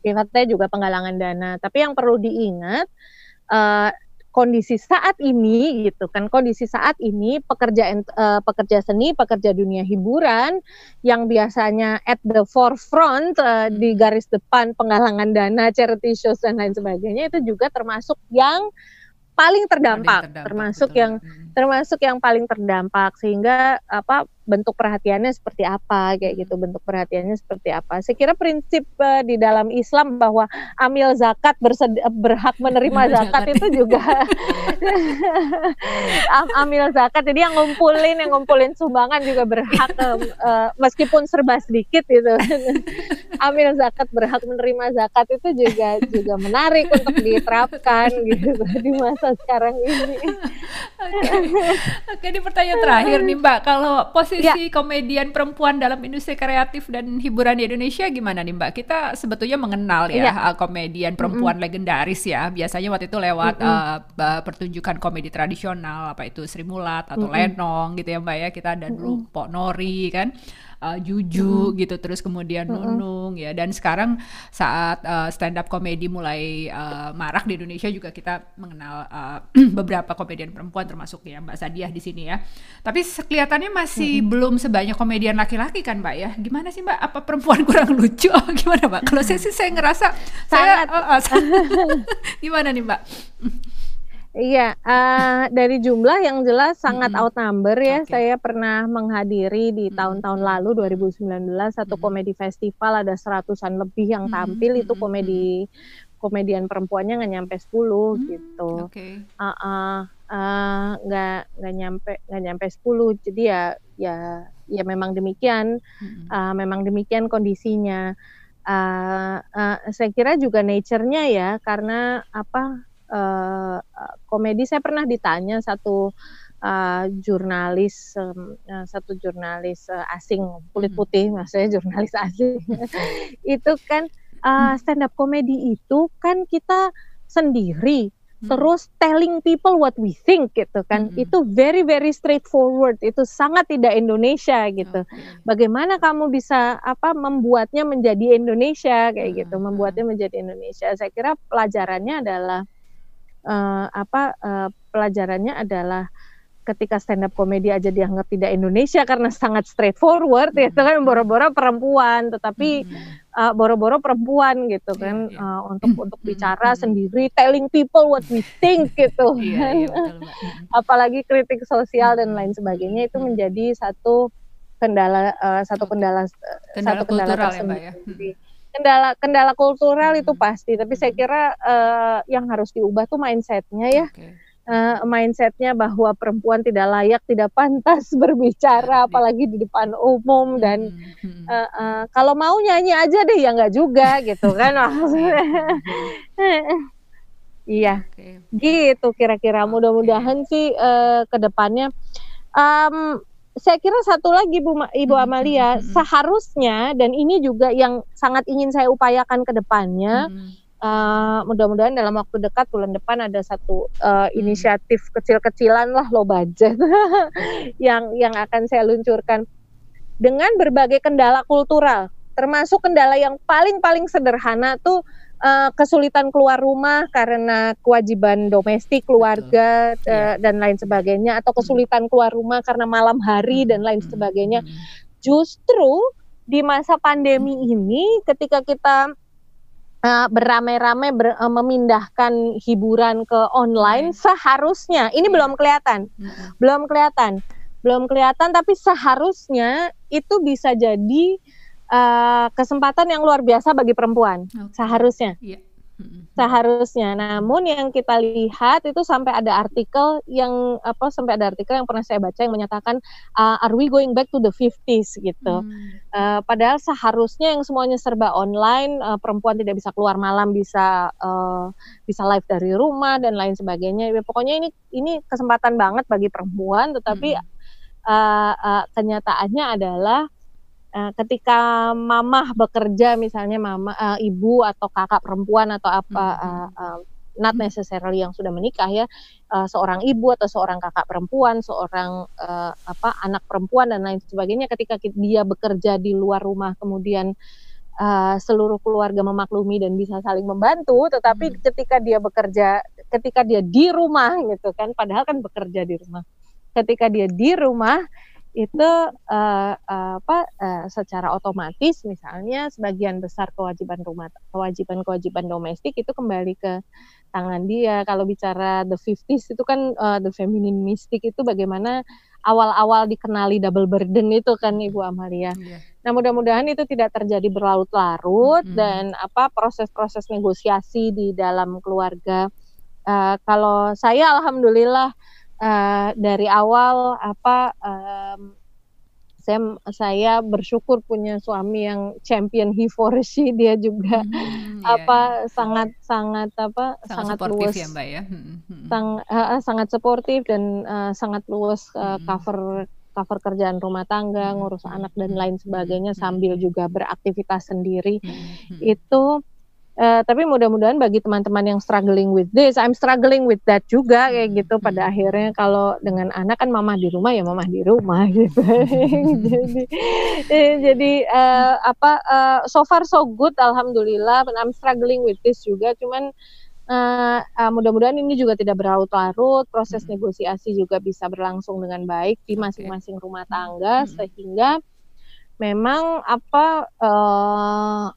Sifatnya juga penggalangan dana. Tapi yang perlu diingat uh, kondisi saat ini gitu kan kondisi saat ini pekerja uh, pekerja seni pekerja dunia hiburan yang biasanya at the forefront uh, di garis depan penggalangan dana charity shows dan lain sebagainya itu juga termasuk yang paling terdampak, paling terdampak termasuk betul. yang hmm. termasuk yang paling terdampak sehingga apa bentuk perhatiannya seperti apa kayak gitu bentuk perhatiannya seperti apa. Saya kira prinsip uh, di dalam Islam bahwa amil zakat bersedi- berhak menerima zakat itu juga amil zakat jadi yang ngumpulin yang ngumpulin sumbangan juga berhak uh, uh, meskipun serba sedikit gitu. Amil zakat berhak menerima zakat itu juga juga menarik untuk diterapkan gitu di masa sekarang ini. Oke, Oke ini pertanyaan terakhir nih Mbak, kalau posisi ya. komedian perempuan dalam industri kreatif dan hiburan di Indonesia gimana nih Mbak? Kita sebetulnya mengenal ya, ya. komedian perempuan mm -hmm. legendaris ya, biasanya waktu itu lewat mm -hmm. uh, pertunjukan komedi tradisional apa itu Sri Mulat atau mm -hmm. Lenong gitu ya Mbak ya, kita ada dulu mm -hmm. Pok Nori kan uh, Juju mm. gitu terus kemudian mm -hmm. Nunung ya dan sekarang saat uh, stand up komedi mulai uh, marak di Indonesia juga kita mengenal uh, beberapa komedian perempuan termasuk ya Mbak Sadiah di sini ya. Tapi kelihatannya masih mm -hmm. belum sebanyak komedian laki-laki kan Mbak ya. Gimana sih Mbak? Apa perempuan kurang lucu? Oh, gimana Mbak? Kalau saya sih saya ngerasa Sangat. saya uh, uh, gimana nih Mbak? Iya, uh, dari jumlah yang jelas sangat -hmm. outnumber ya. Okay. Saya pernah menghadiri di tahun-tahun -hmm. lalu 2019 satu -hmm. komedi festival ada seratusan lebih yang tampil -hmm. itu komedi komedian perempuannya nggak nyampe 10 -hmm. gitu. Okay. Uh, uh, uh, nggak nggak nyampe nggak nyampe 10. Jadi ya ya ya memang demikian. -hmm. uh, memang demikian kondisinya. Uh, uh, saya kira juga nature-nya ya karena apa uh, komedi saya pernah ditanya satu uh, jurnalis um, uh, satu jurnalis uh, asing kulit putih hmm. maksudnya jurnalis asing itu kan uh, stand up komedi itu kan kita sendiri hmm. terus telling people what we think gitu kan hmm. itu very very straightforward itu sangat tidak Indonesia gitu okay. bagaimana kamu bisa apa membuatnya menjadi Indonesia kayak hmm. gitu membuatnya menjadi Indonesia saya kira pelajarannya adalah uh, apa uh, pelajarannya adalah ketika stand up komedi aja dianggap tidak Indonesia karena sangat straightforward ya, itu kan boro-boro perempuan tetapi uh, boro-boro perempuan gitu iya, kan yeah, yeah. Uh, untuk untuk bicara sendiri telling people what we think gitu. Yeah, yeah, apalagi kritik sosial dan lain sebagainya itu menjadi satu kendala uh, satu kendala, kendala satu kendala tersendiri. Ya, Mbak, ya? Kendala kendala kultural itu hmm. pasti tapi saya hmm. kira uh, yang harus diubah tuh mindsetnya ya okay. uh, eh, mindsetnya bahwa perempuan tidak layak tidak pantas berbicara apalagi di depan umum dan uh, uh, kalau mau nyanyi aja deh ya nggak juga gitu kan maksudnya iya okay. gitu kira-kira mudah-mudahan sih uh, ke depannya um, saya kira satu lagi Bu Ibu Amalia hmm, hmm. seharusnya dan ini juga yang sangat ingin saya upayakan ke depannya hmm. uh, mudah-mudahan dalam waktu dekat bulan depan ada satu uh, inisiatif kecil-kecilan lah low budget yang yang akan saya luncurkan dengan berbagai kendala kultural termasuk kendala yang paling-paling sederhana tuh uh, kesulitan keluar rumah karena kewajiban domestik keluarga uh, dan lain sebagainya atau kesulitan keluar rumah karena malam hari hmm. dan lain sebagainya. Hmm. Justru di masa pandemi ini ketika kita uh, beramai-ramai ber, uh, memindahkan hiburan ke online seharusnya ini belum kelihatan. Belum kelihatan. Belum kelihatan tapi seharusnya itu bisa jadi uh, kesempatan yang luar biasa bagi perempuan okay. seharusnya. Yeah. Seharusnya. Namun yang kita lihat itu sampai ada artikel yang apa sampai ada artikel yang pernah saya baca yang menyatakan uh, are we going back to the 50s gitu. Hmm. Uh, padahal seharusnya yang semuanya serba online, uh, perempuan tidak bisa keluar malam, bisa uh, bisa live dari rumah dan lain sebagainya. Ya, pokoknya ini ini kesempatan banget bagi perempuan tetapi hmm. uh, uh, kenyataannya adalah uh, ketika mamah bekerja misalnya mama uh, ibu atau kakak perempuan atau apa uh, uh, not necessarily yang sudah menikah ya uh, seorang ibu atau seorang kakak perempuan seorang uh, apa anak perempuan dan lain sebagainya ketika dia bekerja di luar rumah kemudian uh, seluruh keluarga memaklumi dan bisa saling membantu tetapi hmm. ketika dia bekerja ketika dia di rumah gitu kan padahal kan bekerja di rumah ketika dia di rumah itu uh, uh, apa uh, secara otomatis misalnya sebagian besar kewajiban rumah kewajiban-kewajiban domestik itu kembali ke tangan dia. Kalau bicara the 50s itu kan uh, the feminine mystic itu bagaimana awal-awal dikenali double burden itu kan Ibu Amalia. Yeah. Nah, mudah-mudahan itu tidak terjadi berlarut-larut mm -hmm. dan apa proses-proses negosiasi di dalam keluarga uh, kalau saya alhamdulillah uh, dari awal apa um, saya saya bersyukur punya suami yang champion he for she dia juga hmm, apa iya. sangat sangat apa sangat, sangat luas ya mbak ya hmm, hmm. Sang, uh, sangat suportif dan uh, sangat luas uh, cover cover kerjaan rumah tangga, ngurus anak dan lain sebagainya sambil juga beraktivitas sendiri. Itu Uh, tapi mudah-mudahan bagi teman-teman yang struggling with this, I'm struggling with that juga kayak hmm, gitu. Pada hmm. akhirnya kalau dengan anak kan mama di rumah ya mama di rumah gitu. jadi eh, jadi uh, apa uh, so far so good, alhamdulillah. But I'm struggling with this juga. Cuman uh, uh, mudah-mudahan ini juga tidak berlarut-larut. Proses hmm. negosiasi juga bisa berlangsung dengan baik di masing-masing rumah tangga hmm. sehingga memang apa uh,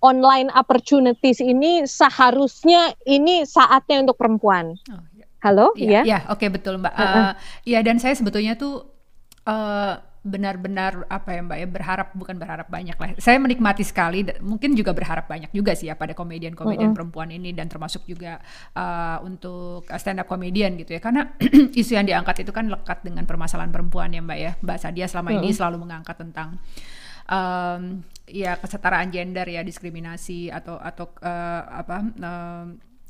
online opportunities ini seharusnya ini saatnya untuk perempuan. Oh, ya. Halo, iya, ya? Ya, oke okay, betul Mbak. Uh, uh, ya dan saya sebetulnya tuh uh, benar-benar apa ya Mbak ya berharap bukan berharap banyak lah. Saya menikmati sekali mungkin juga berharap banyak juga sih ya pada komedian-komedian uh -uh. perempuan ini dan termasuk juga uh, untuk stand up komedian gitu ya. Karena isu yang diangkat itu kan lekat dengan permasalahan perempuan ya Mbak ya. Mbak Sadia selama uh -uh. ini selalu mengangkat tentang um, ya kesetaraan gender ya diskriminasi atau atau uh, apa um,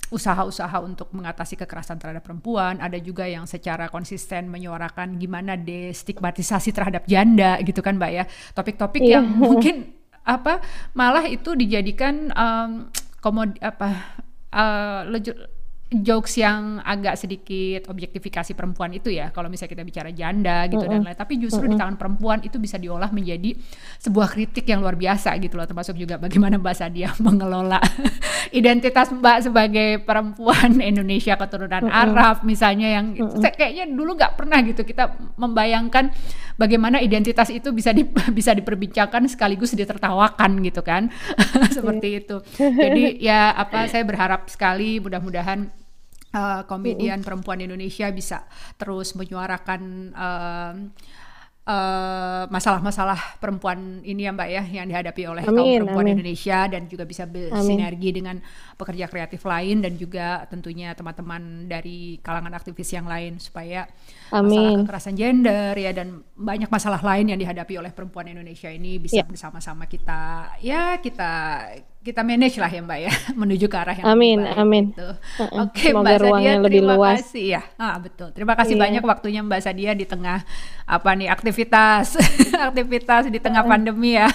usaha-usaha untuk mengatasi kekerasan terhadap perempuan, ada juga yang secara konsisten menyuarakan gimana destigmatisasi terhadap janda gitu kan Mbak ya. Topik-topik yeah. yang mungkin apa malah itu dijadikan um, komod apa uh, jokes yang agak sedikit objektifikasi perempuan itu ya kalau misalnya kita bicara janda gitu mm -hmm. dan lain tapi justru mm -hmm. di tangan perempuan itu bisa diolah menjadi sebuah kritik yang luar biasa gitu loh termasuk juga bagaimana Mbak Sadia mengelola identitas Mbak sebagai perempuan Indonesia keturunan mm -hmm. Arab misalnya yang mm -hmm. kayaknya dulu nggak pernah gitu kita membayangkan bagaimana identitas itu bisa di, bisa diperbincangkan sekaligus ditertawakan gitu kan seperti itu jadi ya apa saya berharap sekali mudah-mudahan uh, komedian uh. perempuan Indonesia bisa terus menyuarakan uh, masalah-masalah uh, perempuan ini ya Mbak ya yang dihadapi oleh amin, kaum perempuan amin. Indonesia dan juga bisa bersinergi amin. dengan pekerja kreatif lain dan juga tentunya teman-teman dari kalangan aktivis yang lain supaya amin. masalah kekerasan gender ya dan banyak masalah lain yang dihadapi oleh perempuan Indonesia ini bisa ya. bersama-sama kita ya kita kita manage lah ya Mbak ya menuju ke arah yang amin, lebih baik amin. gitu. Oke okay, Mbak Sadia lebih terima luas. kasih ya. Ah betul. Terima kasih yeah. banyak waktunya Mbak Sadia di tengah apa nih aktivitas aktivitas di tengah pandemi ya.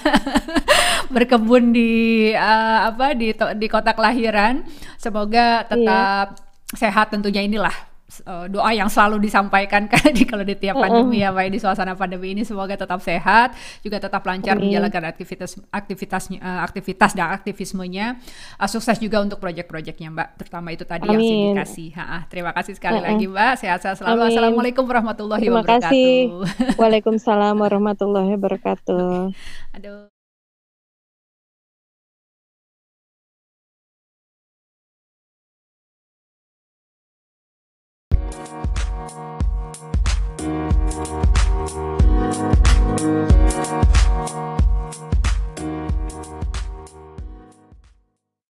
Berkebun di uh, apa di di kota kelahiran. Semoga tetap yeah. sehat tentunya inilah uh, doa yang selalu disampaikan kan di kalau di tiap pandemi uh -uh. ya Pak di suasana pandemi ini semoga tetap sehat juga tetap lancar Amin. menjalankan aktivitas aktivitasnya uh, aktivitas dan aktivismenya uh, sukses juga untuk proyek-proyeknya Mbak terutama itu tadi Amin. yang sindikasi ha, terima kasih sekali uh -uh. lagi Mbak sehat-sehat selalu Amin. Assalamualaikum warahmatullahi terima wabarakatuh kasih Waalaikumsalam warahmatullahi wabarakatuh Aduh